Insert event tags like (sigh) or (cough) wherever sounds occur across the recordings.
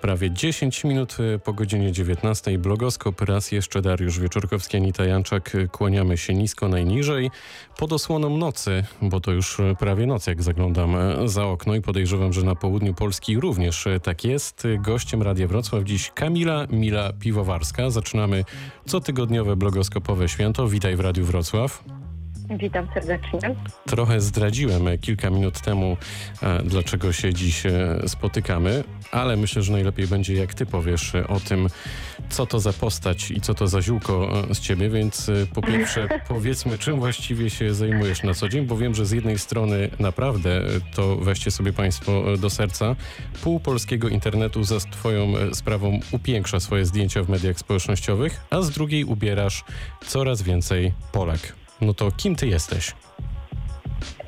prawie 10 minut y, po godzinie 19. Blogoskop raz jeszcze Dariusz Wieczorkowski, Anita Janczak. Kłaniamy się nisko najniżej pod osłoną nocy, bo to już prawie noc, jak zaglądam e, za okno i podejrzewam, że na południu Polski również e, tak jest. Gościem Radia Wrocław dziś Kamila Mila Piwowarska. Zaczynamy cotygodniowe blogoskopowe święto. Witaj w Radiu Wrocław. Witam serdecznie. Trochę zdradziłem kilka minut temu, e, dlaczego się dziś e, spotykamy, ale myślę, że najlepiej będzie, jak ty powiesz o tym, co to za postać i co to za ziółko e, z ciebie, więc po pierwsze (laughs) powiedzmy, czym właściwie się zajmujesz na co dzień, bo wiem, że z jednej strony naprawdę, to weźcie sobie państwo do serca, pół polskiego internetu za twoją sprawą upiększa swoje zdjęcia w mediach społecznościowych, a z drugiej ubierasz coraz więcej Polek. No to kim ty jesteś?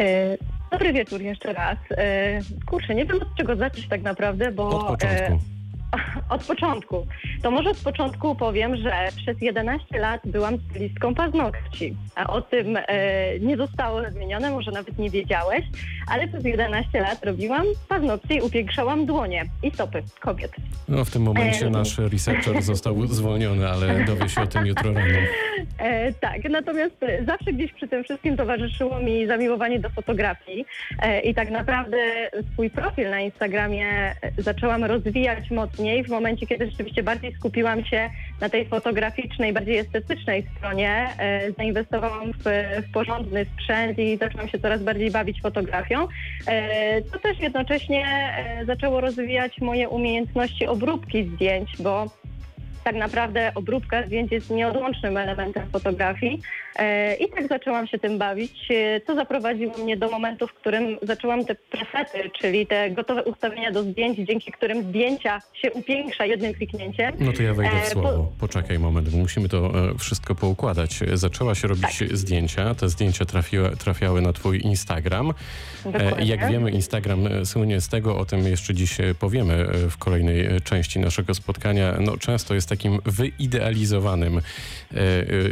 E, dobry wieczór jeszcze raz. E, kurczę, nie wiem od czego zacząć tak naprawdę, bo... Od początku. E, (laughs) od początku. To może od początku powiem, że przez 11 lat byłam stylistką paznokci. A o tym e, nie zostało nadmienione, może nawet nie wiedziałeś, ale przez 11 lat robiłam paznokcie i upiększałam dłonie i stopy kobiet. No w tym momencie e, nasz researcher (laughs) został zwolniony, ale dowie się o tym jutro rano. E, tak, natomiast zawsze gdzieś przy tym wszystkim towarzyszyło mi zamiłowanie do fotografii e, i tak naprawdę swój profil na Instagramie zaczęłam rozwijać mocno w momencie, kiedy rzeczywiście bardziej skupiłam się na tej fotograficznej, bardziej estetycznej stronie. E, zainwestowałam w, w porządny sprzęt i zaczęłam się coraz bardziej bawić fotografią. E, to też jednocześnie e, zaczęło rozwijać moje umiejętności obróbki zdjęć, bo tak naprawdę obróbka zdjęć jest nieodłącznym elementem fotografii. E, I tak zaczęłam się tym bawić, e, co zaprowadziło mnie do momentu, w którym zaczęłam te presety, czyli te gotowe ustawienia do zdjęć, dzięki którym zdjęcia się upiększa jednym kliknięciem. No to ja wejdę w e, słowo. Poczekaj moment, bo musimy to wszystko poukładać. Zaczęłaś robić tak. zdjęcia, te zdjęcia trafiły, trafiały na twój Instagram. Dokładnie. Jak wiemy, Instagram słynie z tego, o tym jeszcze dziś powiemy w kolejnej części naszego spotkania. No, często jest takim wyidealizowanym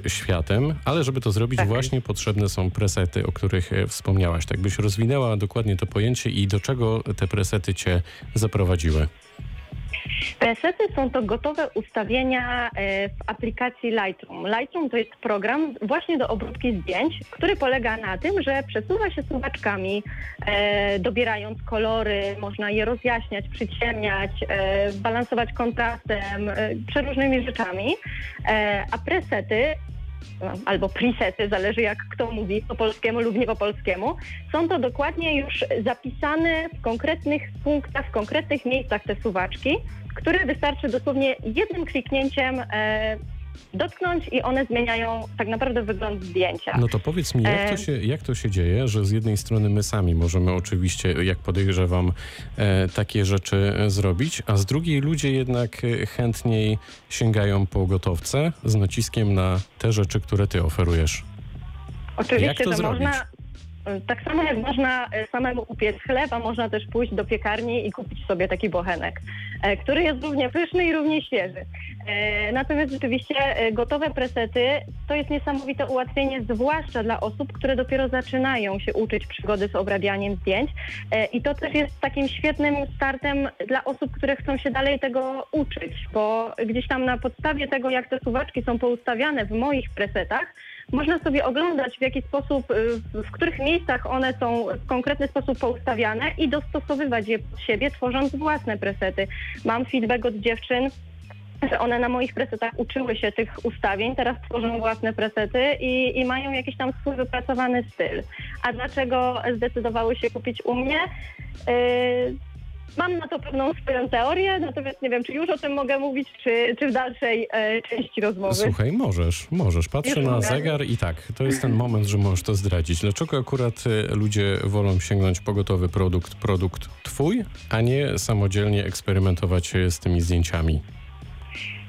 światem, ale żeby to zrobić, tak. właśnie potrzebne są presety, o których e, wspomniałaś. Tak byś rozwinęła dokładnie to pojęcie i do czego te presety cię zaprowadziły? Presety są to gotowe ustawienia e, w aplikacji Lightroom. Lightroom to jest program właśnie do obróbki zdjęć, który polega na tym, że przesuwa się suwaczkami, e, dobierając kolory, można je rozjaśniać, przyciemniać, balansować kontrastem, przeróżnymi rzeczami. A presety albo presety, zależy jak kto mówi po polskiemu lub nie po polskiemu, są to dokładnie już zapisane w konkretnych punktach, w konkretnych miejscach te suwaczki, które wystarczy dosłownie jednym kliknięciem e, dotknąć i one zmieniają tak naprawdę wygląd zdjęcia. No to powiedz mi, jak to, e, się, jak to się dzieje, że z jednej strony my sami możemy oczywiście, jak podejrzewam, e, takie rzeczy zrobić, a z drugiej ludzie jednak chętniej sięgają po gotowce z naciskiem na te rzeczy, które ty oferujesz. Oczywiście, jak to, to można tak samo jak można e, samemu upiec chleb, a można też pójść do piekarni i kupić sobie taki bochenek, e, który jest równie pyszny i równie świeży. E, natomiast rzeczywiście gotowe presety to jest niesamowite ułatwienie, zwłaszcza dla osób, które dopiero zaczynają się uczyć przygody z obrabianiem zdjęć. I to też jest takim świetnym startem dla osób, które chcą się dalej tego uczyć, bo gdzieś tam na podstawie tego, jak te suwaczki są poustawiane w moich presetach, można sobie oglądać w jaki sposób, y, w których miejscach one są w konkretny sposób poustawiane i dostosowywać je pod siebie, tworząc własne presety. Mam feedback od dziewczyn, że one na moich presetach uczyły się tych ustawień, teraz tworzą własne presety i, i, mają jakiś tam swój wypracowany styl. A dlaczego zdecydowały się kupić u mnie? Yy, Mam na to pewną swoją teorię, natomiast nie wiem, czy już o tym mogę mówić, czy, czy w dalszej e, części rozmowy. Słuchaj, możesz, możesz. Patrzę już na mogę. zegar i tak, to jest ten moment, że możesz to zdradzić. Dlaczego akurat e, ludzie wolą sięgnąć po gotowy produkt, produkt twój, a nie samodzielnie eksperymentować z tymi zdjęciami?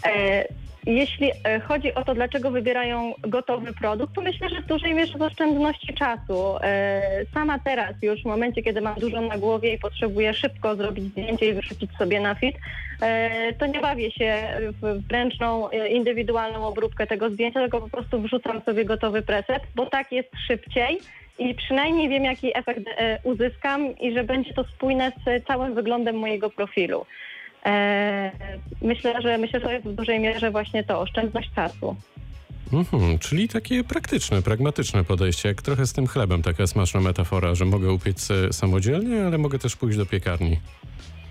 E, jeśli e, chodzi o to, dlaczego wybierają gotowy produkt, to myślę, że w dużej mierze z oszczędności czasu. E, sama teraz już w momencie, kiedy mam dużo na głowie i potrzebuję szybko zrobić zdjęcie i wyrzucić sobie na fit, e, to nie bawię się w ręczną, indywidualną obróbkę tego zdjęcia, tylko po prostu wrzucam sobie gotowy preset, bo tak jest szybciej i przynajmniej wiem, jaki efekt uzyskam i że będzie to spójne z całym wyglądem mojego profilu. Myślę, że myślę, że to jest w dużej mierze właśnie to oszczędność czasu. Mhm, czyli takie praktyczne, pragmatyczne podejście, jak trochę z tym chlebem, taka smaczna metafora, że mogę upiec e, samodzielnie, ale mogę też pójść do piekarni.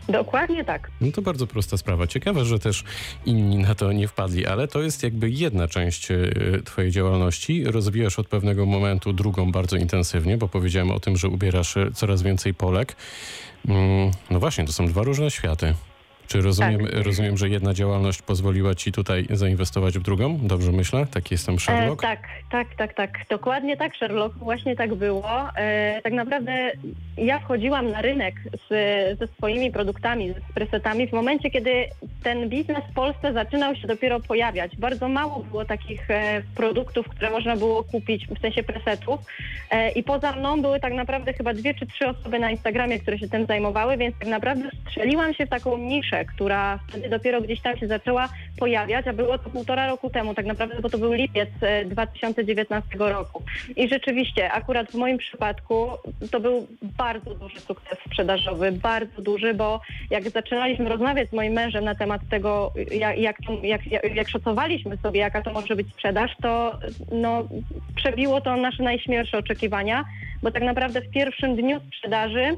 Dokładnie tak. No to bardzo prosta sprawa. Ciekawe, że też inni na to nie wpadli, ale to jest jakby jedna część e, Twojej działalności. Rozwijasz od pewnego momentu drugą bardzo intensywnie, bo powiedziałem o tym, że ubierasz e, coraz więcej Polek. Mm, No właśnie, to są dwa różne światy. Czy rozumiem, Tak. rozumiem, że jedna działalność pozwoliła Ci tutaj zainwestować w drugą? Dobrze myślę? Taki jestem Sherlock? E, tak, tak, tak, tak. Dokładnie tak, Sherlock. Właśnie tak było. E, tak naprawdę ja wchodziłam na rynek z, ze swoimi produktami, z presetami w momencie, kiedy ten biznes w Polsce zaczynał się dopiero pojawiać. Bardzo mało było takich e, produktów, które można było kupić, w sensie presetów. E, I poza mną były tak naprawdę chyba dwie czy trzy osoby na Instagramie, które się tym zajmowały, więc tak naprawdę strzeliłam się w taką niszę, która wtedy dopiero gdzieś tam się zaczęła pojawiać, a było to półtora roku temu tak naprawdę, bo to był lipiec e, 2019 roku. I rzeczywiście, akurat w moim przypadku to był bardzo duży sukces sprzedażowy, bardzo duży, bo jak zaczynaliśmy rozmawiać z moim mężem na temat tego, jak, jak, jak, jak szacowaliśmy sobie, jaka to może być sprzedaż, to no, przebiło to nasze najśmielsze oczekiwania, bo tak naprawdę w pierwszym dniu sprzedaży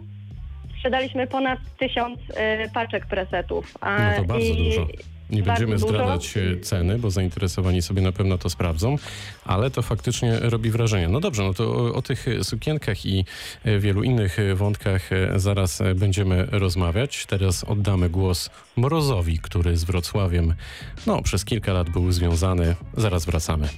sprzedaliśmy ponad tysiąc e, paczek presetów. A, No to bardzo i- dużo. Nie będziemy zdradzać e, ceny, bo zainteresowani sobie na pewno to sprawdzą, ale to faktycznie robi wrażenie. No dobrze, no to o, o tych sukienkach i e, wielu innych e, wątkach e, zaraz będziemy rozmawiać. Teraz oddamy głos Mrozowi, który z Wrocławiem no, przez kilka lat był związany. Zaraz wracamy.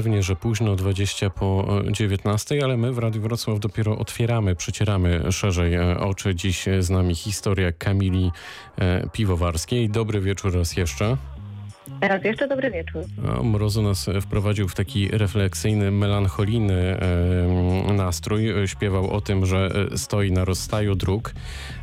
Pewnie, że późno 20 po e, 19, ale my w Radiu Wrocław dopiero otwieramy, przecieramy szerzej e, oczy. Dziś z nami historia Kamili e, Piwowarskiej. Dobry wieczór raz jeszcze. Raz jeszcze dobry wieczór. Mrozu nas wprowadził w taki refleksyjny, melancholijny nastrój. Śpiewał o tym, że e, stoi na rozstaju dróg.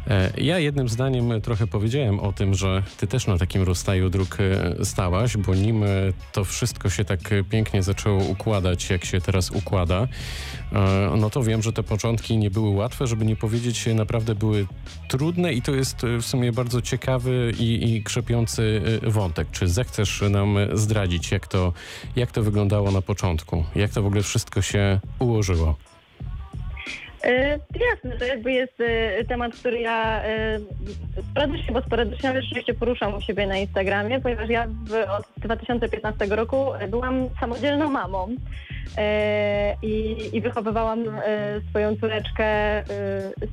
E, Ja jednym zdaniem trochę powiedziałem o tym, że ty też na takim rozstaju dróg e, stałaś, bo nim to wszystko się tak pięknie zaczęło układać, jak się teraz układa, no to wiem, że te początki nie były łatwe, żeby nie powiedzieć, naprawdę były trudne i to jest w sumie bardzo ciekawy i, i krzepiący wątek. Czy zechcesz nam e, zdradzić, jak to, jak to wyglądało na początku? Jak to w ogóle wszystko się ułożyło? E, jasne, to jakby jest e, temat, który ja e, sporadycznie, bo sporadycznie, ale rzeczywiście poruszam u siebie na Instagramie, ponieważ ja w, od 2015 roku byłam samodzielną mamą e, i, i wychowywałam e, swoją córeczkę e,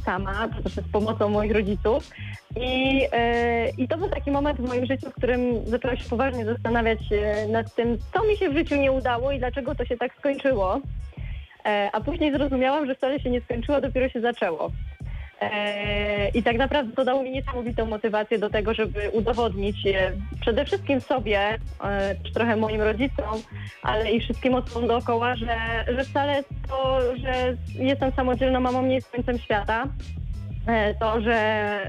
sama, też z pomocą moich rodziców. I, e, I to był taki moment w moim życiu, w którym zaczęłam się poważnie zastanawiać e, nad tym, co mi się w życiu nie udało i dlaczego to się tak skończyło. E, A później zrozumiałam, że wcale się nie skończyło, dopiero się zaczęło. E, I tak naprawdę to dało mi niesamowitą motywację do tego, żeby udowodnić przede wszystkim sobie, e, trochę moim rodzicom, ale i wszystkim osobom dookoła, że, że wcale to, że jestem samodzielną mamą nie jest końcem świata. To, że,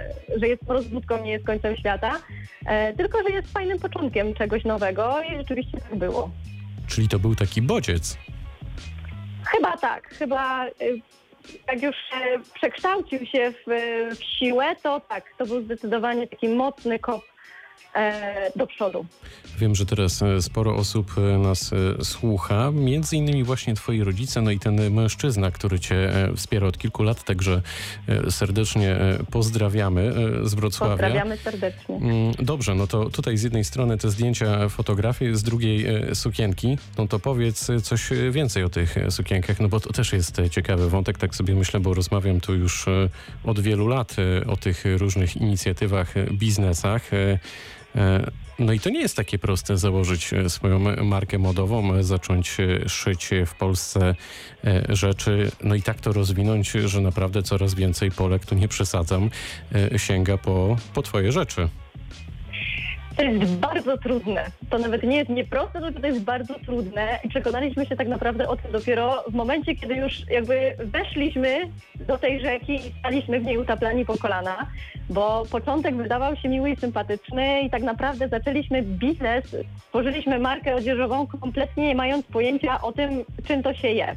że jest rozwódką nie jest końcem świata, tylko że jest fajnym początkiem czegoś nowego i rzeczywiście tak było. Czyli to był taki bodziec. Chyba tak. Chyba y, jak już e, przekształcił się w, w siłę, to tak, to był zdecydowanie taki mocny kop do przodu. Wiem, że teraz e, sporo osób e, nas e, słucha, między innymi właśnie twoi rodzice, no i ten mężczyzna, który cię e, wspiera od kilku lat, także e, serdecznie e, pozdrawiamy e, z Wrocławia. Pozdrawiamy serdecznie. Mm, Dobrze, no to tutaj z jednej strony te zdjęcia, fotografie, z drugiej e, sukienki. No to powiedz e, coś e, więcej o tych e, sukienkach, no bo to też jest e, ciekawy wątek, tak sobie myślę, bo rozmawiam tu już e, od wielu lat e, o tych e, różnych inicjatywach, e, biznesach. E, No i to nie jest takie proste założyć e, swoją markę modową, e, zacząć szyć w Polsce rzeczy, no i tak to rozwinąć, że naprawdę coraz więcej Polek, tu nie przesadzam, sięga po, po twoje rzeczy. To jest bardzo trudne. To nawet nie jest nieproste, tylko to jest bardzo trudne i przekonaliśmy się tak naprawdę o tym dopiero w momencie, kiedy już jakby weszliśmy do tej rzeki i staliśmy w niej utaplani po kolana, bo początek wydawał się miły i sympatyczny i tak naprawdę zaczęliśmy biznes, stworzyliśmy markę odzieżową kompletnie nie mając pojęcia o tym, czym to się je.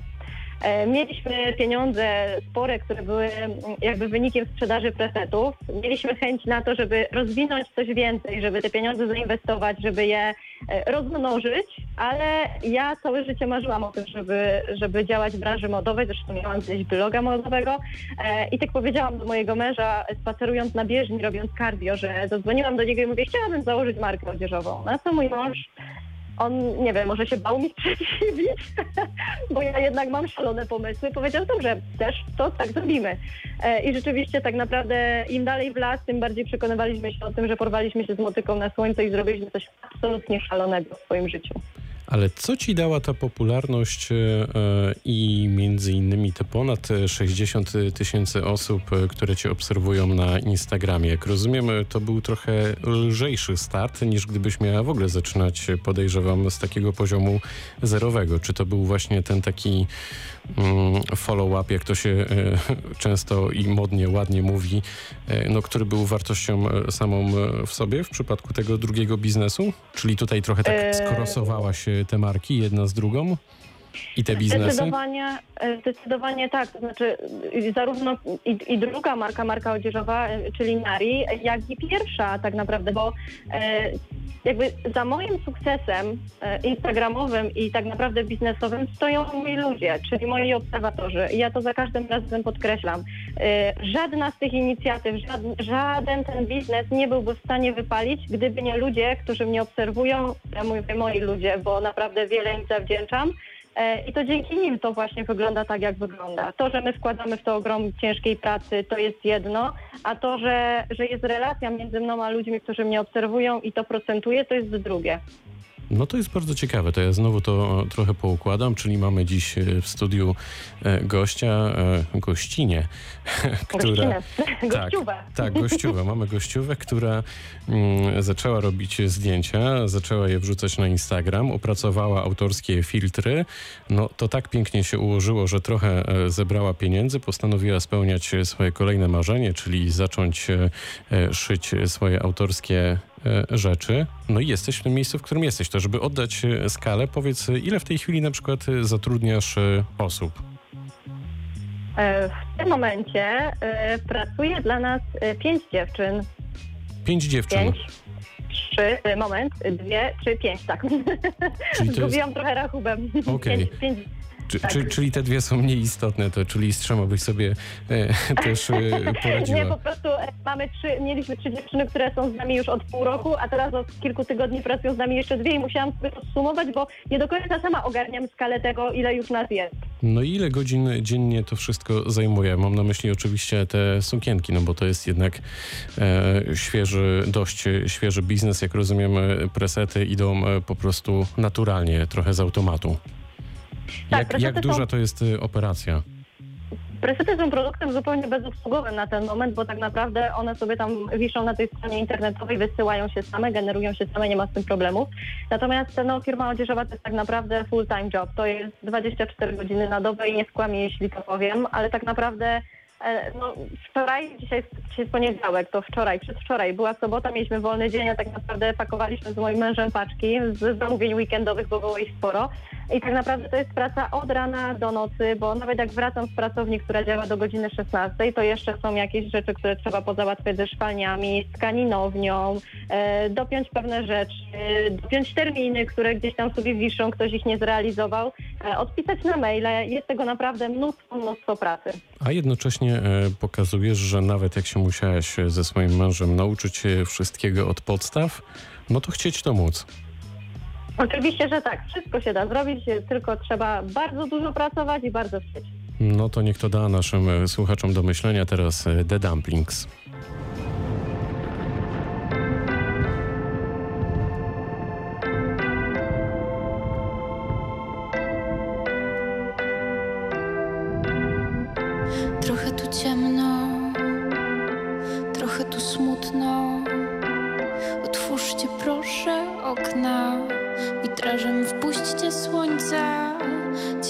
E, Mieliśmy pieniądze spore, które były mm, jakby wynikiem sprzedaży presetów. Mieliśmy chęć na to, żeby rozwinąć coś więcej, żeby te pieniądze zainwestować, żeby je e, rozmnożyć, ale ja całe życie marzyłam o tym, żeby, żeby działać w branży modowej. Zresztą miałam gdzieś bloga modowego e, i tak powiedziałam do mojego męża, spacerując na bieżni, robiąc cardio, że zadzwoniłam do niego i mówię, chciałabym założyć markę odzieżową. Na co mój mąż on, nie wiem, może się bał mi sprzeciwić, (laughs) bo ja jednak mam szalone pomysły. Powiedział, dobrze, też to tak zrobimy. E, I rzeczywiście tak naprawdę im dalej w las, tym bardziej przekonywaliśmy się o tym, że porwaliśmy się z motyką na słońce i zrobiliśmy coś absolutnie szalonego w swoim życiu. Ale co ci dała ta popularność e, i między innymi te ponad 60 tysięcy osób, e, które cię obserwują na Instagramie? Jak rozumiem, e, to był trochę lżejszy start niż gdybyś miała w ogóle zaczynać, e, podejrzewam, z takiego poziomu zerowego. Czy to był właśnie ten taki follow-up, jak to się e, często i modnie, ładnie mówi, e, no, który był wartością e, samą w sobie w przypadku tego drugiego biznesu? Czyli tutaj trochę tak skorosowałaś te marki jedna z drugą? I te biznesy? Zdecydowanie, e, zdecydowanie tak. To znaczy zarówno i, i druga marka, marka odzieżowa, e, czyli Nari, jak i pierwsza tak naprawdę, bo e, jakby za moim sukcesem e, instagramowym i tak naprawdę biznesowym stoją moi ludzie, czyli moi obserwatorzy. I ja to za każdym razem podkreślam. E, Żadna z tych inicjatyw, żaden, żaden ten biznes nie byłby w stanie wypalić, gdyby nie ludzie, którzy mnie obserwują, ja mówię moi ludzie, bo naprawdę wiele im zawdzięczam. E, I to dzięki nim to właśnie wygląda tak, jak wygląda. To, że my wkładamy w to ogrom ciężkiej pracy, to jest jedno, a to, że, że jest relacja między mną a ludźmi, którzy mnie obserwują i to procentuje, to jest drugie. No to jest bardzo ciekawe. To ja znowu to e, trochę poukładam, czyli mamy dziś e, w studiu e, gościa, gościnie, (laughs) która... Tak, tak, gościówę. Mamy gościówę, która mm, zaczęła robić zdjęcia, zaczęła je wrzucać na Instagram, opracowała autorskie filtry. No to tak pięknie się ułożyło, że trochę zebrała pieniędzy, postanowiła spełniać swoje kolejne marzenie, czyli zacząć szyć swoje autorskie rzeczy. No i jesteś w tym miejscu, w którym jesteś. To żeby oddać e, skalę, powiedz, e, ile w tej chwili na przykład e, zatrudniasz e, osób? E, W tym momencie e, pracuje dla nas e, pięć dziewczyn. Pięć dziewczyn. Pięć, trzy, e, moment, dwie, trzy, pięć, tak. Czyli to (laughs) jest- Zgubiłam trochę rachubem. Okej. Pięć, pięć, Czy, Tak. czy, czyli te dwie są mniej istotne, to czyli z trzema byś sobie e, też e, (laughs) poradziła. Nie, po prostu e, mamy trzy, mieliśmy trzy dziewczyny, które są z nami już od pół roku, a teraz od kilku tygodni pracują z nami jeszcze dwie i musiałam sobie to sumować, bo nie do końca sama ogarniam skalę tego, ile już nas jest. No i ile godzin dziennie to wszystko zajmuje? Mam na myśli oczywiście te sukienki, no bo to jest jednak e, świeży, dość świeży biznes. Jak rozumiem, e, presety idą e, po prostu naturalnie, trochę z automatu. Tak, jak, jak są- duża to jest e, operacja? Presety są produktem zupełnie bezobsługowym na ten moment, bo tak naprawdę one sobie tam wiszą na tej stronie internetowej, wysyłają się same, generują się same, nie ma z tym problemów. Natomiast no, firma odzieżowa to jest tak naprawdę full-time job. To jest 24 godziny na dobę i nie skłamię, jeśli to powiem, ale tak naprawdę e, no, wczoraj, dzisiaj, dzisiaj jest poniedziałek, to wczoraj, przedwczoraj była sobota, mieliśmy wolny dzień, a tak naprawdę pakowaliśmy z moim mężem paczki z zamówień weekendowych, bo było ich sporo. I tak naprawdę to jest praca od rana do nocy, bo nawet jak wracam z pracowni, która działa do godziny 16, to jeszcze są jakieś rzeczy, które trzeba pozałatwiać ze szwalniami, z tkaninownią, e, dopiąć pewne rzeczy, dopiąć terminy, które gdzieś tam sobie wiszą, ktoś ich nie zrealizował, e, odpisać na maile. Jest tego naprawdę mnóstwo, mnóstwo pracy. A jednocześnie e, pokazujesz, że nawet jak się musiałaś ze swoim mężem nauczyć się wszystkiego od podstaw, no to chcieć to móc. Oczywiście, że tak, wszystko się da zrobić, tylko trzeba bardzo dużo pracować i bardzo chcieć. No to niech to da naszym e, słuchaczom do myślenia teraz e, The Dumplings. Trochę tu ciemno, trochę tu smutno. Otwórzcie proszę okna, witrażem wpuśćcie słońce,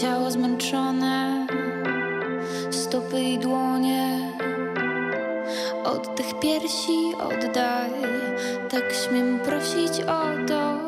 ciało zmęczone, stopy i dłonie. Oddech piersi oddaj, tak śmiem prosić o to.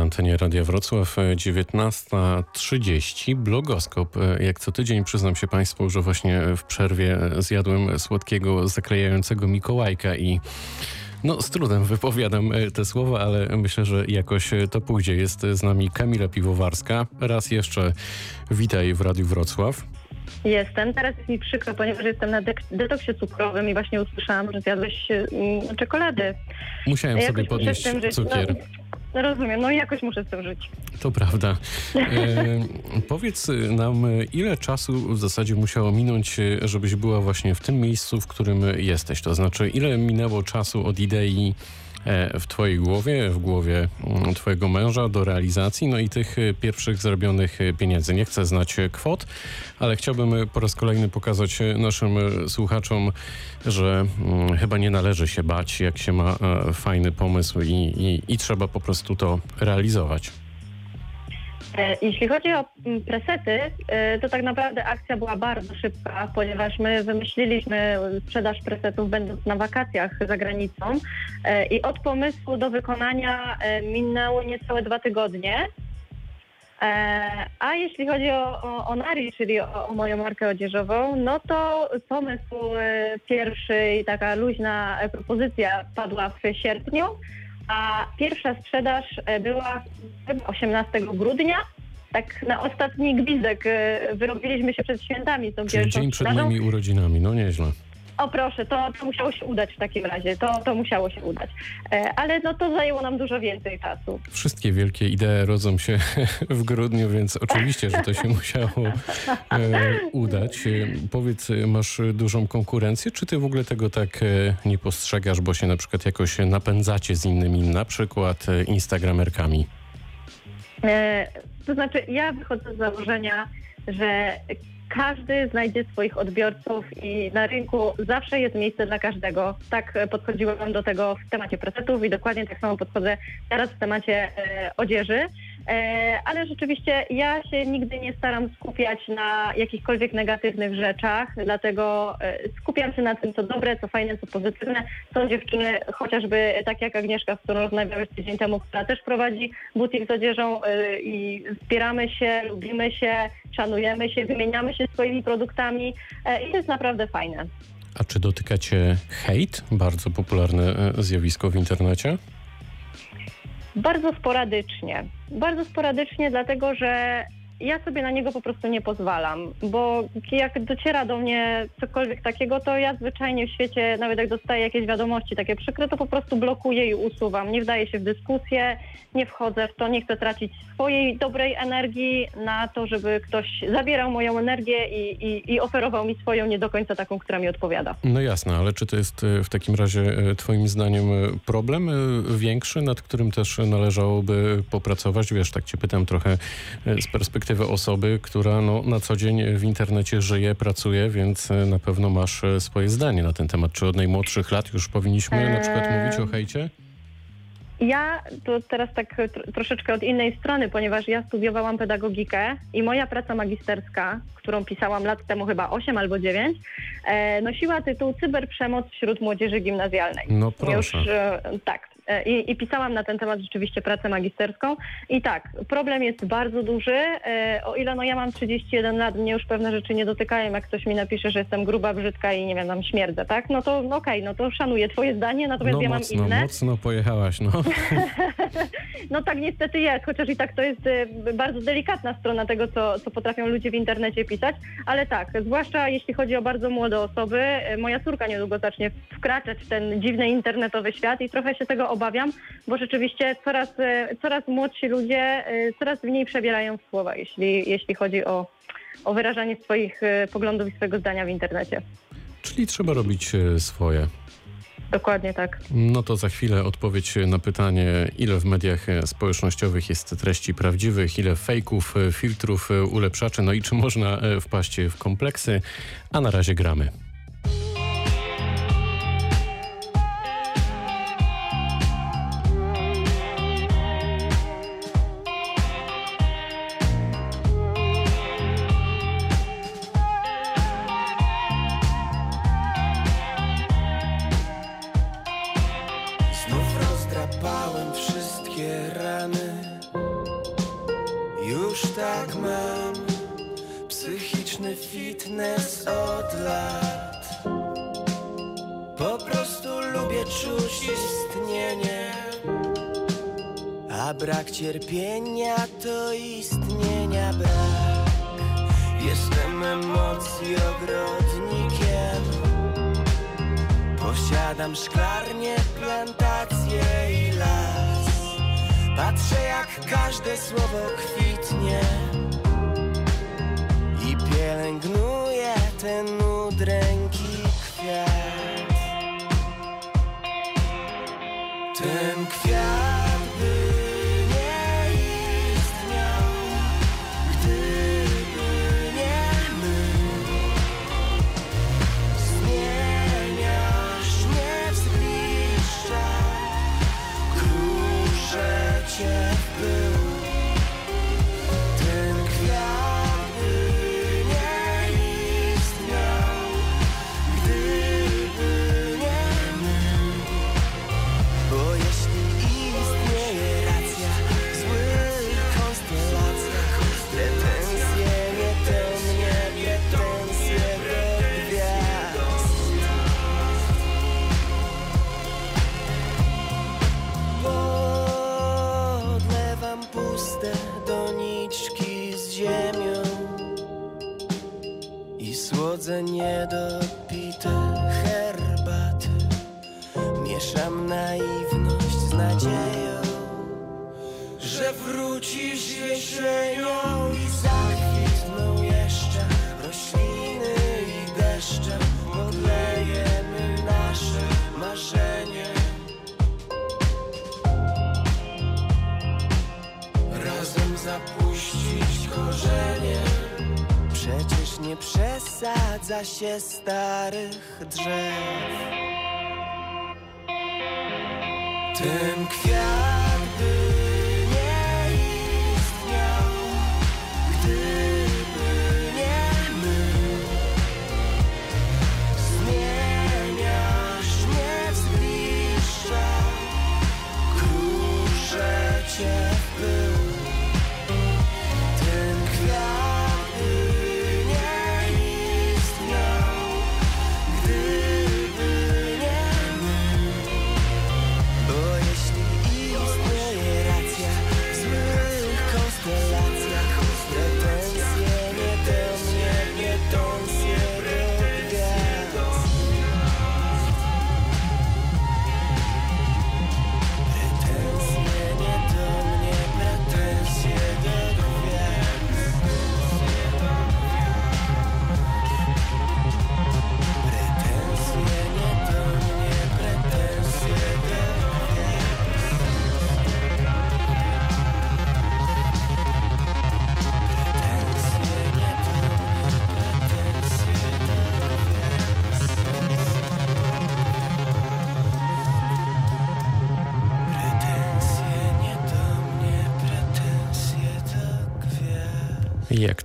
Na antenie Radia Wrocław, e, 19.30. Blogoskop. E, Jak co tydzień przyznam się Państwu, że właśnie w przerwie zjadłem słodkiego, zaklejającego Mikołajka i no z trudem wypowiadam e, te słowa, ale myślę, że jakoś e, to pójdzie. Jest z nami Kamila Piwowarska. Raz jeszcze witaj w Radiu Wrocław. Jestem. Teraz jest mi przykro, ponieważ jestem na dek- detoksie cukrowym i właśnie usłyszałam, że zjadłeś mm, czekolady. Musiałem Jakoś sobie podnieść tym cukier. No, rozumiem, no i jakoś muszę z tym żyć. To prawda. E, powiedz nam, ile czasu w zasadzie musiało minąć, żebyś była właśnie w tym miejscu, w którym jesteś? To znaczy, ile minęło czasu od idei w twojej głowie, w głowie mm, twojego męża do realizacji, no i tych e, pierwszych zarobionych e, pieniędzy. Nie chcę znać e, kwot, ale chciałbym e, po raz kolejny pokazać e, naszym e, słuchaczom, że mm, chyba nie należy się bać, jak się ma e, fajny pomysł i, i, i trzeba po prostu to realizować. E, Jeśli chodzi o mm, presety, e, to tak naprawdę akcja była bardzo szybka, ponieważ my wymyśliliśmy sprzedaż presetów będąc na wakacjach za granicą e, i od pomysłu do wykonania minęły niecałe dwa tygodnie. A jeśli chodzi o, o, Nari, czyli o, o moją markę odzieżową, no to pomysł pierwszy i taka luźna propozycja padła w sierpniu, a pierwsza sprzedaż e, była chyba 18 grudnia. Tak na ostatni gwizdek e, wyrobiliśmy się przed świętami tą Czyli pierwszą dzień przed sprzedażą. moimi urodzinami, no nieźle. O proszę, to, to musiało się udać w takim razie, to, to musiało się udać. E, Ale no to zajęło nam dużo więcej czasu. Wszystkie wielkie idee rodzą się (laughs) w grudniu, więc oczywiście, że to się (laughs) musiało e, udać. E, powiedz, masz dużą konkurencję, czy ty w ogóle tego tak nie postrzegasz, bo się na przykład jakoś napędzacie z innymi, na przykład instagramerkami? To znaczy, ja wychodzę z założenia, że każdy znajdzie swoich odbiorców i na rynku zawsze jest miejsce dla każdego. Tak e, podchodziłam do tego w temacie presetów i dokładnie tak samo podchodzę teraz w temacie e, odzieży. E, ale rzeczywiście ja się nigdy nie staram skupiać na jakichkolwiek negatywnych rzeczach, dlatego e, skupiam się na tym, co dobre, co fajne, co pozytywne. Są dziewczyny, chociażby tak jak Agnieszka, z którą rozmawiałeś tydzień temu, która też prowadzi butik z odzieżą e, i wspieramy się, lubimy się, szanujemy się, wymieniamy się swoimi produktami i to jest naprawdę fajne. A czy dotyka cię hejt? Bardzo popularne zjawisko w internecie. Bardzo sporadycznie. Bardzo sporadycznie, dlatego że ja sobie na niego po prostu nie pozwalam, bo jak dociera do mnie cokolwiek takiego, to ja zwyczajnie w świecie, nawet jak dostaję jakieś wiadomości takie przykre, to po prostu blokuję i usuwam. Nie wdaję się w dyskusję, nie wchodzę w to, nie chcę tracić swojej dobrej energii na to, żeby ktoś zabierał moją energię i, i, i oferował mi swoją nie do końca taką, która mi odpowiada. No jasne, ale czy to jest e, w takim razie e, twoim zdaniem e, problem większy, nad którym też należałoby popracować? Wiesz, tak cię pytam trochę z perspektywy osoby, która no, na co dzień w internecie żyje, pracuje, więc e, na pewno masz e, swoje zdanie na ten temat. Czy od najmłodszych lat już powinniśmy na przykład Eee, mówić o hejcie? Ja to teraz tak tr- troszeczkę od innej strony, ponieważ ja studiowałam pedagogikę i moja praca magisterska, którą pisałam lat temu chyba 8 albo 9, e, nosiła tytuł Cyberprzemoc wśród młodzieży gimnazjalnej. No proszę. Już e, tak. E, i, i pisałam na ten temat rzeczywiście pracę magisterską. I tak, problem jest bardzo duży. E, O ile no ja mam 31 lat, mnie już pewne rzeczy nie dotykają, jak ktoś mi napisze, że jestem gruba, brzydka i nie wiem, tam śmierdzę, tak? No to no okej, no to szanuję twoje zdanie, natomiast No ja mam mocno, inne. mocno pojechałaś, no. (laughs) No tak niestety jest, chociaż i tak to jest e, bardzo delikatna strona tego, co, co potrafią ludzie w internecie pisać, ale tak, zwłaszcza jeśli chodzi o bardzo młode osoby. Moja córka niedługo zacznie wkraczać w ten dziwny internetowy świat i trochę się tego obawiam, bo rzeczywiście coraz, e, coraz młodsi ludzie e, coraz mniej przebierają w słowa, jeśli, jeśli chodzi o, o wyrażanie swoich e, poglądów i swojego zdania w internecie. Czyli trzeba robić swoje. Dokładnie tak. No to za chwilę odpowiedź na pytanie, ile w mediach społecznościowych jest treści prawdziwych, ile fejków, filtrów, ulepszaczy, no i czy można wpaść w kompleksy, a na razie gramy. Cierpienia to istnienia brak. Jestem emocji ogrodnikiem. Posiadam szklarnię, plantację i las. Patrzę jak każde słowo kwitnie się starych drzew. Ten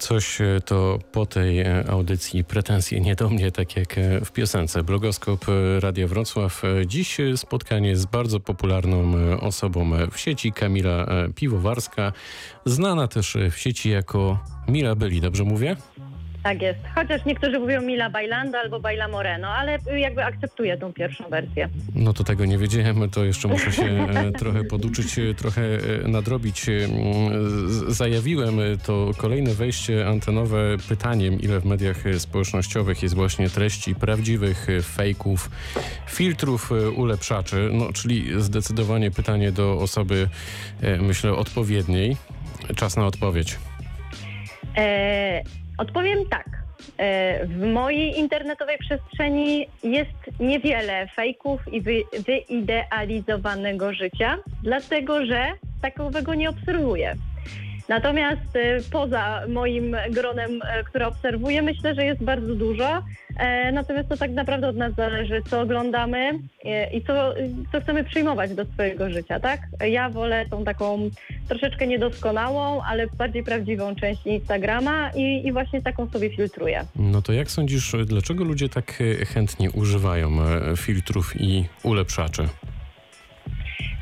coś, e, to po tej e, audycji pretensje nie do mnie, tak jak e, w piosence. Blogoskop Radia Wrocław. Dziś spotkanie z bardzo popularną osobą w sieci, Kamila Piwowarska, znana też w sieci jako Mila Byli, dobrze mówię? Tak jest. Chociaż niektórzy mówią Mila Bailando albo Baila Moreno, ale jakby akceptuję tą pierwszą wersję. No to tego nie wiedziałem, to jeszcze muszę się e, (laughs) trochę poduczyć, e, trochę e, nadrobić. Zajawiłem to kolejne wejście antenowe pytaniem, ile w mediach społecznościowych jest właśnie treści prawdziwych, fejków, filtrów, ulepszaczy, no czyli zdecydowanie pytanie do osoby, myślę, odpowiedniej. Czas na odpowiedź. E, odpowiem tak. E, w mojej internetowej przestrzeni jest niewiele fejków i wy, wyidealizowanego życia, dlatego że takowego nie obserwuję. Natomiast e, poza moim gronem, e, które obserwuję, myślę, że jest bardzo dużo. E, natomiast to tak naprawdę od nas zależy, co oglądamy e, i co, co chcemy przyjmować do swojego życia, tak? Ja wolę tą taką troszeczkę niedoskonałą, ale bardziej prawdziwą część Instagrama i, i właśnie taką sobie filtruję. No to jak sądzisz, dlaczego ludzie tak e, chętnie używają filtrów i ulepszaczy?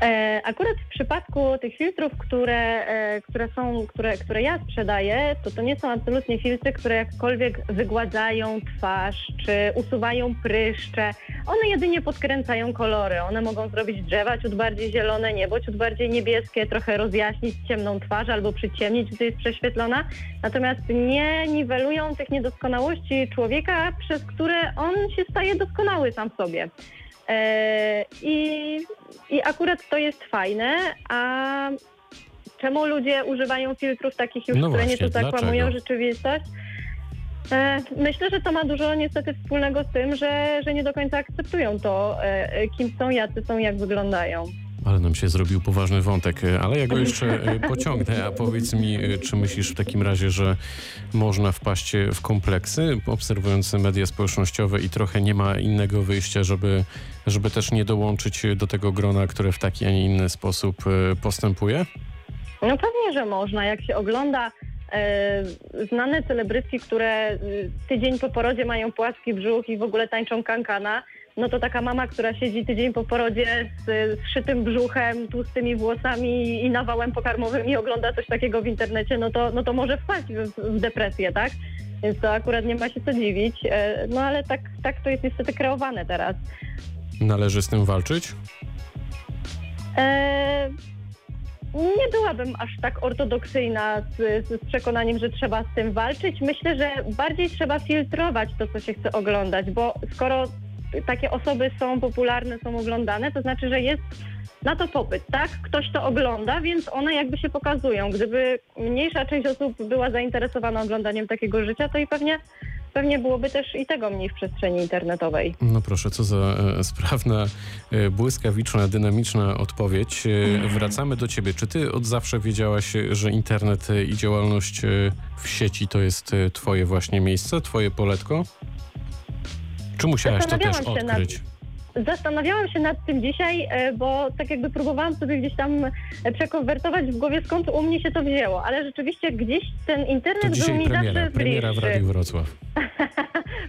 E, akurat w przypadku tych filtrów, które, e, które są, które, które ja sprzedaję, to to nie są absolutnie filtry, które jakkolwiek wygładzają twarz, czy usuwają pryszcze. One jedynie podkręcają kolory. One mogą zrobić drzewa ciut bardziej zielone, niebo ciut bardziej niebieskie, trochę rozjaśnić ciemną twarz albo przyciemnić, gdy jest prześwietlona. Natomiast nie niwelują tych niedoskonałości człowieka, przez które on się staje doskonały sam w sobie. E, I, I akurat to jest fajne, a czemu ludzie używają filtrów takich już, No które właśnie, nieco zakłamują dlaczego? rzeczywistość? E, Myślę, że to ma dużo niestety wspólnego z tym, że, że nie do końca akceptują to, e, kim są, jacy są, jak wyglądają. Ale nam się zrobił poważny wątek, e, ale ja go jeszcze e, pociągnę. A powiedz mi, e, czy myślisz w takim razie, że można wpaść w kompleksy, obserwując media społecznościowe i trochę nie ma innego wyjścia, żeby, żeby też nie dołączyć do tego grona, które w taki, a nie inny sposób postępuje? No pewnie, że można. Jak się ogląda znane celebrytki, które tydzień po porodzie mają płaski brzuch i w ogóle tańczą kankana, no to taka mama, która siedzi tydzień po porodzie z, szytym brzuchem, tłustymi włosami i nawałem pokarmowym i ogląda coś takiego w internecie, no to, no to może wpaść w, w depresję, tak? Więc to akurat nie ma się co dziwić. E, no ale tak, tak to jest niestety kreowane teraz. Należy z tym walczyć? E, nie byłabym aż tak ortodoksyjna z, z przekonaniem, że trzeba z tym walczyć. Myślę, że bardziej trzeba filtrować to, co się chce oglądać, bo skoro takie osoby są popularne, są oglądane, to znaczy, że jest na to popyt, tak? Ktoś to ogląda, więc one jakby się pokazują. Gdyby mniejsza część osób była zainteresowana oglądaniem takiego życia, to i pewnie, pewnie byłoby też i tego mniej w przestrzeni internetowej. No proszę, co za e, sprawna, e, błyskawiczna, dynamiczna odpowiedź. E, wracamy do ciebie. Czy ty od zawsze wiedziałaś, e, że internet e, i działalność e, w sieci to jest twoje właśnie miejsce, twoje poletko? Czy musiałaś to też Zastanawiałam się nad- odkryć? Zastanawiałam się nad tym dzisiaj, e, bo tak jakby próbowałam sobie gdzieś tam e, przekonwertować w głowie, skąd u mnie się to wzięło, ale rzeczywiście gdzieś ten To internet był dzisiaj mi premiera, zawsze premiera w bliższy. Radiu Wrocław. (laughs)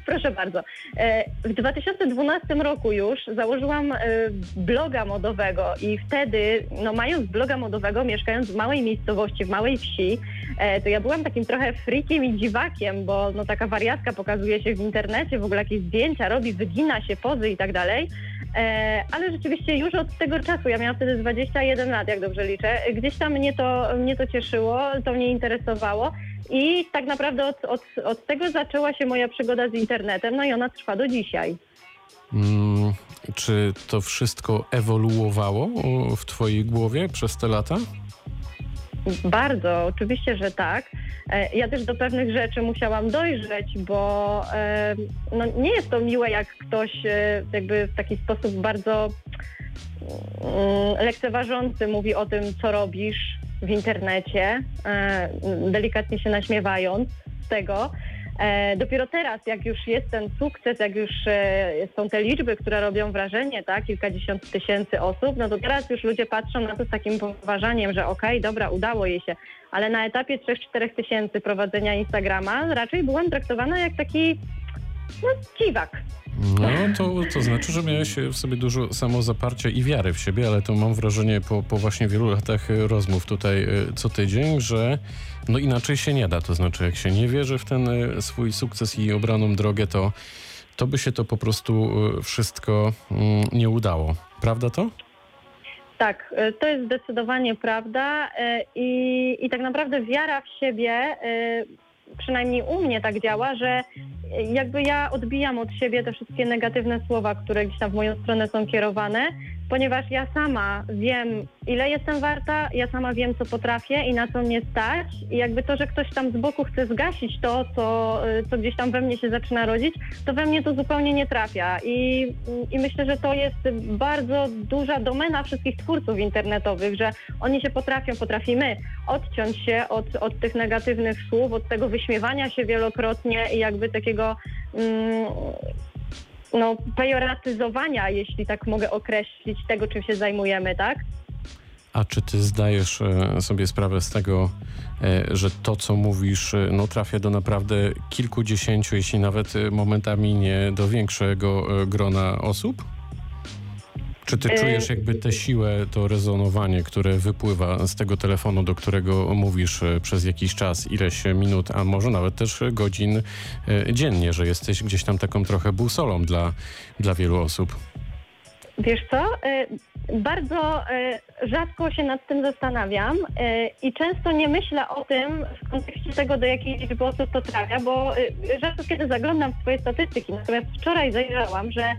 Proszę bardzo. E, W 2012 roku już założyłam e, bloga modowego i wtedy, no mając bloga modowego, mieszkając w małej miejscowości, w małej wsi, e, to ja byłam takim trochę freakiem i dziwakiem, bo no taka wariatka pokazuje się w internecie, w ogóle jakieś zdjęcia robi, wygina się, pozy i tak dalej. Ale rzeczywiście już od tego czasu, ja miałam wtedy 21 lat, jak dobrze liczę, gdzieś tam mnie to, mnie to cieszyło, to mnie interesowało. I tak naprawdę od, od, od tego zaczęła się moja przygoda z internetem, no i ona trwa do dzisiaj. Mm, czy to wszystko ewoluowało w twojej głowie przez te lata? Bardzo, oczywiście, że tak. E, Ja też do pewnych rzeczy musiałam dojrzeć, bo e, no, nie jest to miłe, jak ktoś e, jakby w taki sposób bardzo lekceważący mówi o tym, co robisz w internecie, e, delikatnie się naśmiewając z tego. E, dopiero teraz, jak już jest ten sukces, jak już e, są te liczby, które robią wrażenie, tak, kilkadziesiąt tysięcy osób, no to teraz już ludzie patrzą na to z takim poważaniem, że okej, dobra, udało jej się, ale na etapie 3-4 tysięcy prowadzenia Instagrama raczej byłam traktowana jak taki no, dziwak. No, to, to znaczy, że miałeś w sobie dużo samozaparcia i wiary w siebie, ale to mam wrażenie po, po właśnie wielu latach e, rozmów tutaj e, co tydzień, że no inaczej się nie da. To znaczy, jak się nie wierzy w ten e, swój sukces i obraną drogę, to, to by się to po prostu wszystko mm, nie udało. Prawda to? Tak, to jest zdecydowanie prawda i, i tak naprawdę wiara w siebie, przynajmniej u mnie tak działa, że e, jakby ja odbijam od siebie te wszystkie negatywne słowa, które gdzieś tam w moją stronę są kierowane, ponieważ ja sama wiem, ile jestem warta, ja sama wiem, co potrafię i na co mnie stać. I jakby to, że ktoś tam z boku chce zgasić to, co, e, co gdzieś tam we mnie się zaczyna rodzić, to we mnie to zupełnie nie trafia. I, i myślę, że to jest bardzo duża domena wszystkich twórców internetowych, że oni się potrafią, potrafimy odciąć się od, od tych negatywnych słów, od tego wyśmiewania się wielokrotnie i jakby takiego mm, no, pejoratyzowania, jeśli tak mogę określić, tego, czym się zajmujemy, tak? A czy ty zdajesz e, sobie sprawę z tego, e, że to, co mówisz, e, no, trafia do naprawdę kilkudziesięciu, jeśli nawet momentami nie do większego grona osób? Czy ty czujesz jakby tę siłę, to rezonowanie, które wypływa z tego telefonu, do którego mówisz przez jakiś czas, ileś minut, a może nawet też godzin dziennie, że jesteś gdzieś tam taką trochę busolą dla, dla wielu osób? Wiesz co? E, Bardzo e, rzadko się nad tym zastanawiam e, i często nie myślę o tym w kontekście tego, do jakiej liczby osób to trafia, bo rzadko kiedy zaglądam w swoje statystyki. Natomiast wczoraj zajrzałam, że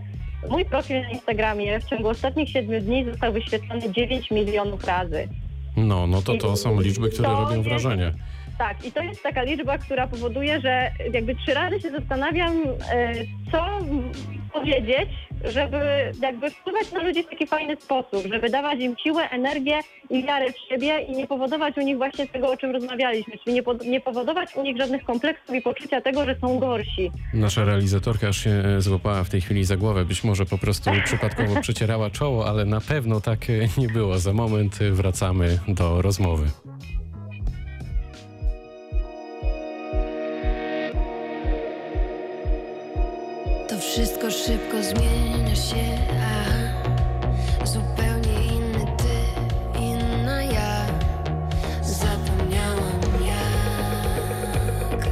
mój profil na Instagramie w ciągu ostatnich siedmiu dni został wyświetlony 9 milionów razy. No, no to to są liczby, które To robią jest- wrażenie. Tak, i to jest taka liczba, która powoduje, że jakby trzy razy się zastanawiam, e, co powiedzieć, żeby jakby wpływać na ludzi w taki fajny sposób, żeby dawać im siłę, energię i wiarę w siebie i nie powodować u nich właśnie tego, o czym rozmawialiśmy, czyli nie, po, nie powodować u nich żadnych kompleksów i poczucia tego, że są gorsi. Nasza realizatorka aż się e, złapała w tej chwili za głowę. Być może po prostu (laughs) przypadkowo przecierała czoło, ale na pewno tak e, nie było. Za moment wracamy do rozmowy. To wszystko szybko zmienia się, a zupełnie inny ty, inna ja. Zapomniałam jak,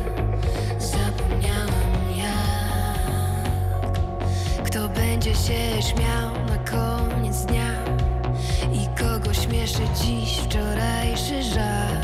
zapomniałam jak. Kto będzie się śmiał na koniec dnia i kogo śmieszy dziś wczorajszy żart.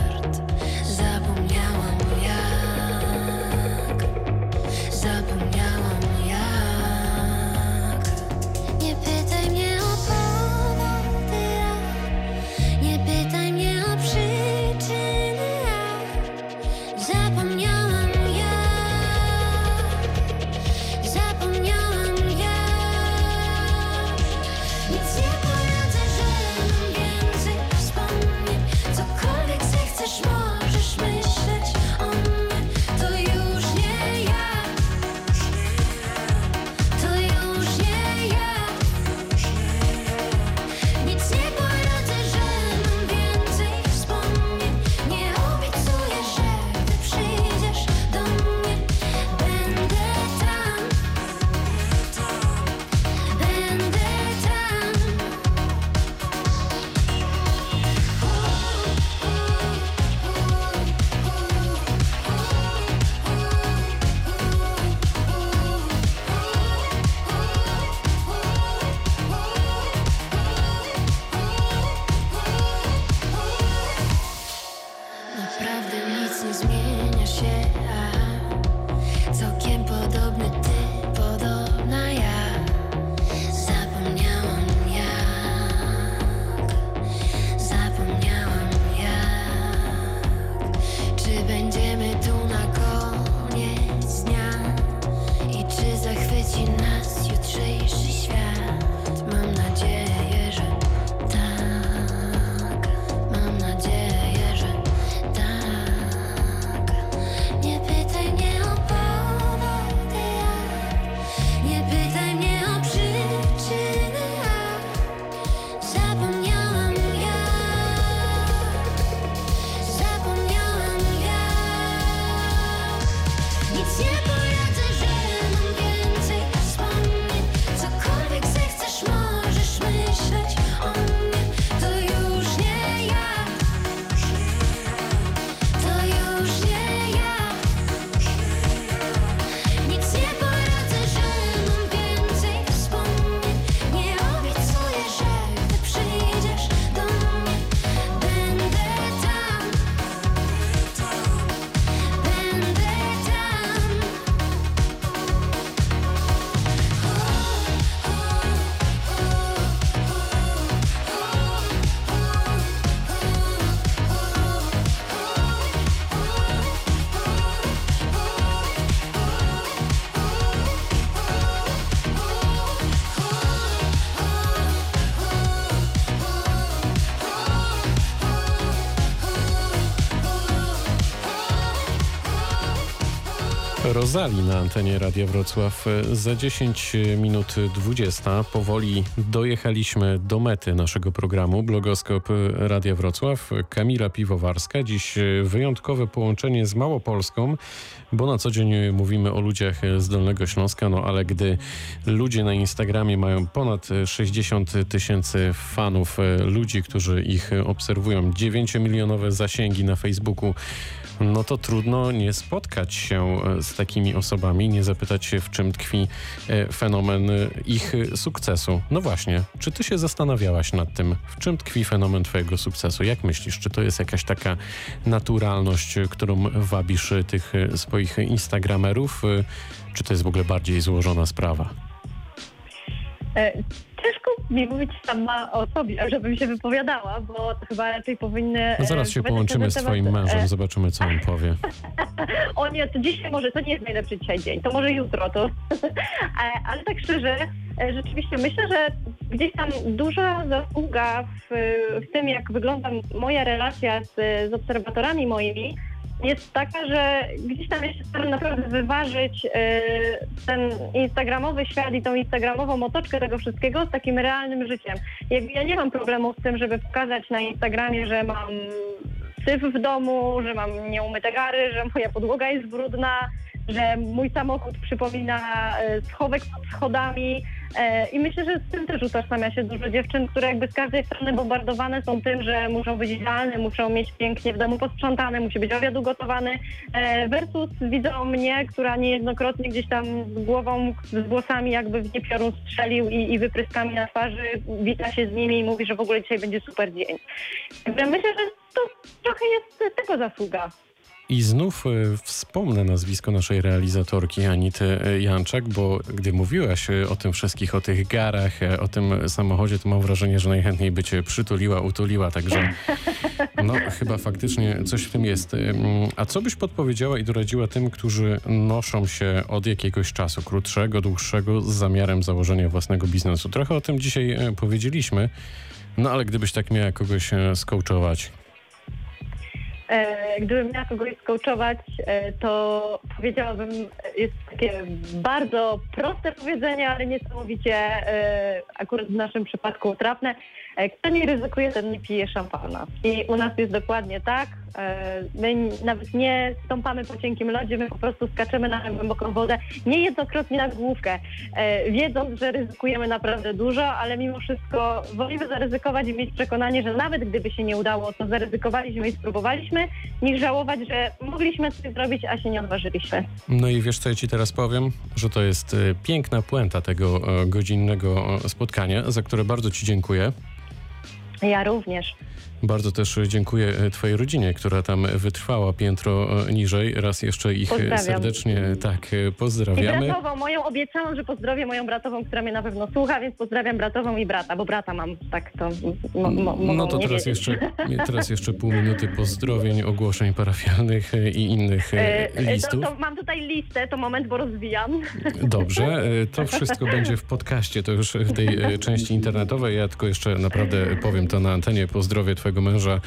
Rozali na antenie Radia Wrocław. Za 10 minut 20 powoli dojechaliśmy do mety naszego programu Blogoskop Radia Wrocław. Kamila Piwowarska. Dziś wyjątkowe połączenie z Małopolską, bo na co dzień mówimy o ludziach z Dolnego Śląska, no ale gdy ludzie na Instagramie mają ponad 60 tysięcy fanów, ludzi, którzy ich obserwują, 9-milionowe zasięgi na Facebooku, no to trudno nie spotkać się z takimi osobami, nie zapytać się, w czym tkwi e, fenomen ich sukcesu. No właśnie, czy ty się zastanawiałaś nad tym, w czym tkwi fenomen twojego sukcesu? Jak myślisz, czy to jest jakaś taka naturalność, którą wabisz tych swoich instagramerów, czy to jest w ogóle bardziej złożona sprawa? E, Ciężko mi mówić sama o sobie, żebym się wypowiadała, bo to chyba raczej powinny... No zaraz e, się połączymy z twoim temat, mężem, e, zobaczymy, co on powie. (laughs) O nie, to dzisiaj może, to nie jest najlepszy dzisiaj dzień, to może jutro, to... (laughs) E, Ale tak szczerze, e, rzeczywiście myślę, że gdzieś tam duża zasługa w, w tym, jak wygląda moja relacja z, z obserwatorami moimi, jest taka, że gdzieś tam się staram naprawdę wyważyć e, ten instagramowy świat i tą instagramową otoczkę tego wszystkiego z takim realnym życiem. Ja nie mam problemu z tym, żeby pokazać na Instagramie, że mam syf w domu, że mam nieumyte gary, że moja podłoga jest brudna, że mój samochód przypomina e, schowek pod schodami. E, I myślę, że z tym też utożsamia się dużo dziewczyn, które jakby z każdej strony bombardowane są tym, że muszą być idealne, muszą mieć pięknie w domu posprzątane, musi być obiad ugotowany. E, Versus widzą mnie, która niejednokrotnie gdzieś tam z głową, z włosami jakby w nie piorun strzelił i, i wypryskami na twarzy, wita się z nimi i mówi, że w ogóle dzisiaj będzie super dzień. Myślę, że to trochę jest tego zasługa. I znów e, wspomnę nazwisko naszej realizatorki Anity e, Janczak, bo gdy mówiłaś e, o tym wszystkich, o tych garach, o tym samochodzie, to mam wrażenie, że najchętniej by cię przytuliła, utuliła, także no chyba faktycznie coś w tym jest. A co byś podpowiedziała i doradziła tym, którzy noszą się od jakiegoś czasu, krótszego, dłuższego, z zamiarem założenia własnego biznesu? Trochę o tym dzisiaj powiedzieliśmy, no ale gdybyś tak miała kogoś skołczować, Gdybym miała kogoś skołczować, e, to powiedziałabym, e, jest takie bardzo proste powiedzenie, ale niesamowicie e, akurat w naszym przypadku trafne. E, Kto nie ryzykuje, ten nie pije szampana. I u nas jest dokładnie tak. E, My nawet nie stąpamy po cienkim lodzie, my po prostu skaczemy na głęboką wodę, niejednokrotnie na główkę, e, wiedząc, że ryzykujemy naprawdę dużo, ale mimo wszystko wolimy zaryzykować i mieć przekonanie, że nawet gdyby się nie udało, to zaryzykowaliśmy i spróbowaliśmy, niż żałować, że mogliśmy coś zrobić, a się nie odważyliśmy. No i wiesz, co ja ci teraz powiem? Że to jest piękna puenta tego godzinnego spotkania, za które bardzo ci dziękuję. Ja również. Bardzo też dziękuję e, twojej rodzinie, która tam wytrwała piętro e, niżej. Raz jeszcze ich e, serdecznie tak e, I pozdrawiamy. bratową, moją obiecałam, że pozdrowię moją bratową, która mnie na pewno słucha, więc pozdrawiam bratową i brata, bo brata mam, tak to mo, mo, mogą No to teraz wiedzieć. jeszcze, (laughs) teraz jeszcze pół minuty pozdrowień, ogłoszeń parafialnych i innych listów. To, to mam tutaj listę, to moment, bo rozwijam. Dobrze, (laughs) to wszystko będzie w podcaście, to już w tej części internetowej. Ja tylko jeszcze naprawdę powiem to na antenie. Pozdrowię twojego męża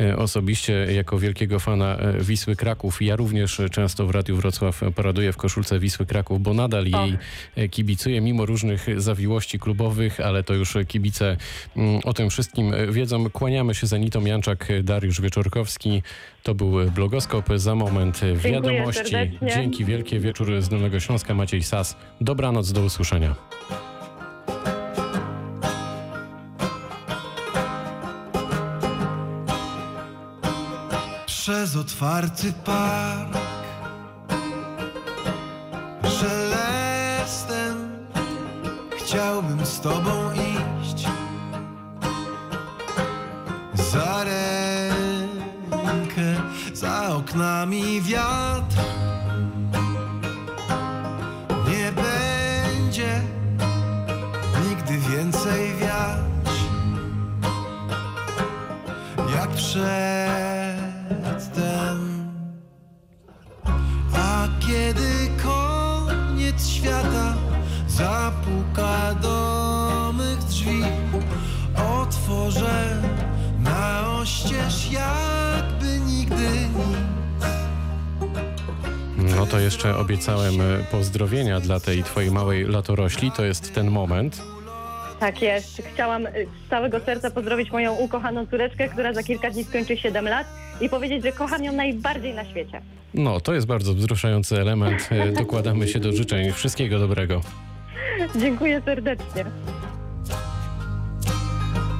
e, osobiście jako wielkiego fana e, Wisły Kraków. Ja również często w Radiu Wrocław paraduję w koszulce Wisły Kraków, bo nadal jej e, kibicuję, mimo różnych zawiłości klubowych, ale to już kibice mm, o tym wszystkim wiedzą. Kłaniamy się za Anitą Janczak, Dariusz Wieczorkowski. To był blogoskop. Za moment wiadomości. Dzięki wielkie. Wieczór z Dolnego Śląska. Maciej Sas. Dobranoc, do usłyszenia. Przez otwarty park Szelestem Chciałbym z tobą iść Za rękę Za oknami wiatr Nie będzie Nigdy więcej wiać jak przedtem. Jakby nigdy nic. No to jeszcze obiecałem e, pozdrowienia dla tej twojej małej latorośli. To jest ten moment. Tak jest. Chciałam y, z całego serca pozdrowić moją ukochaną córeczkę, która za kilka dni skończy 7 lat i powiedzieć, że kocham ją najbardziej na świecie. No, to jest bardzo wzruszający element. E, Dokładamy się do życzeń. Wszystkiego dobrego. Dziękuję serdecznie.